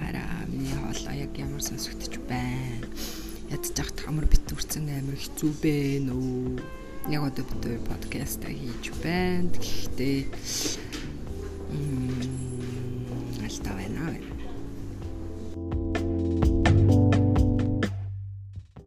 хараа миний хоолой яг ямар сонсогдож байна. Ядчих хамар битүүрсэн амар хэцүү бэ нөө. Яг одоо бид подкаст хийж байна. Гэхдээ м алдаа байна.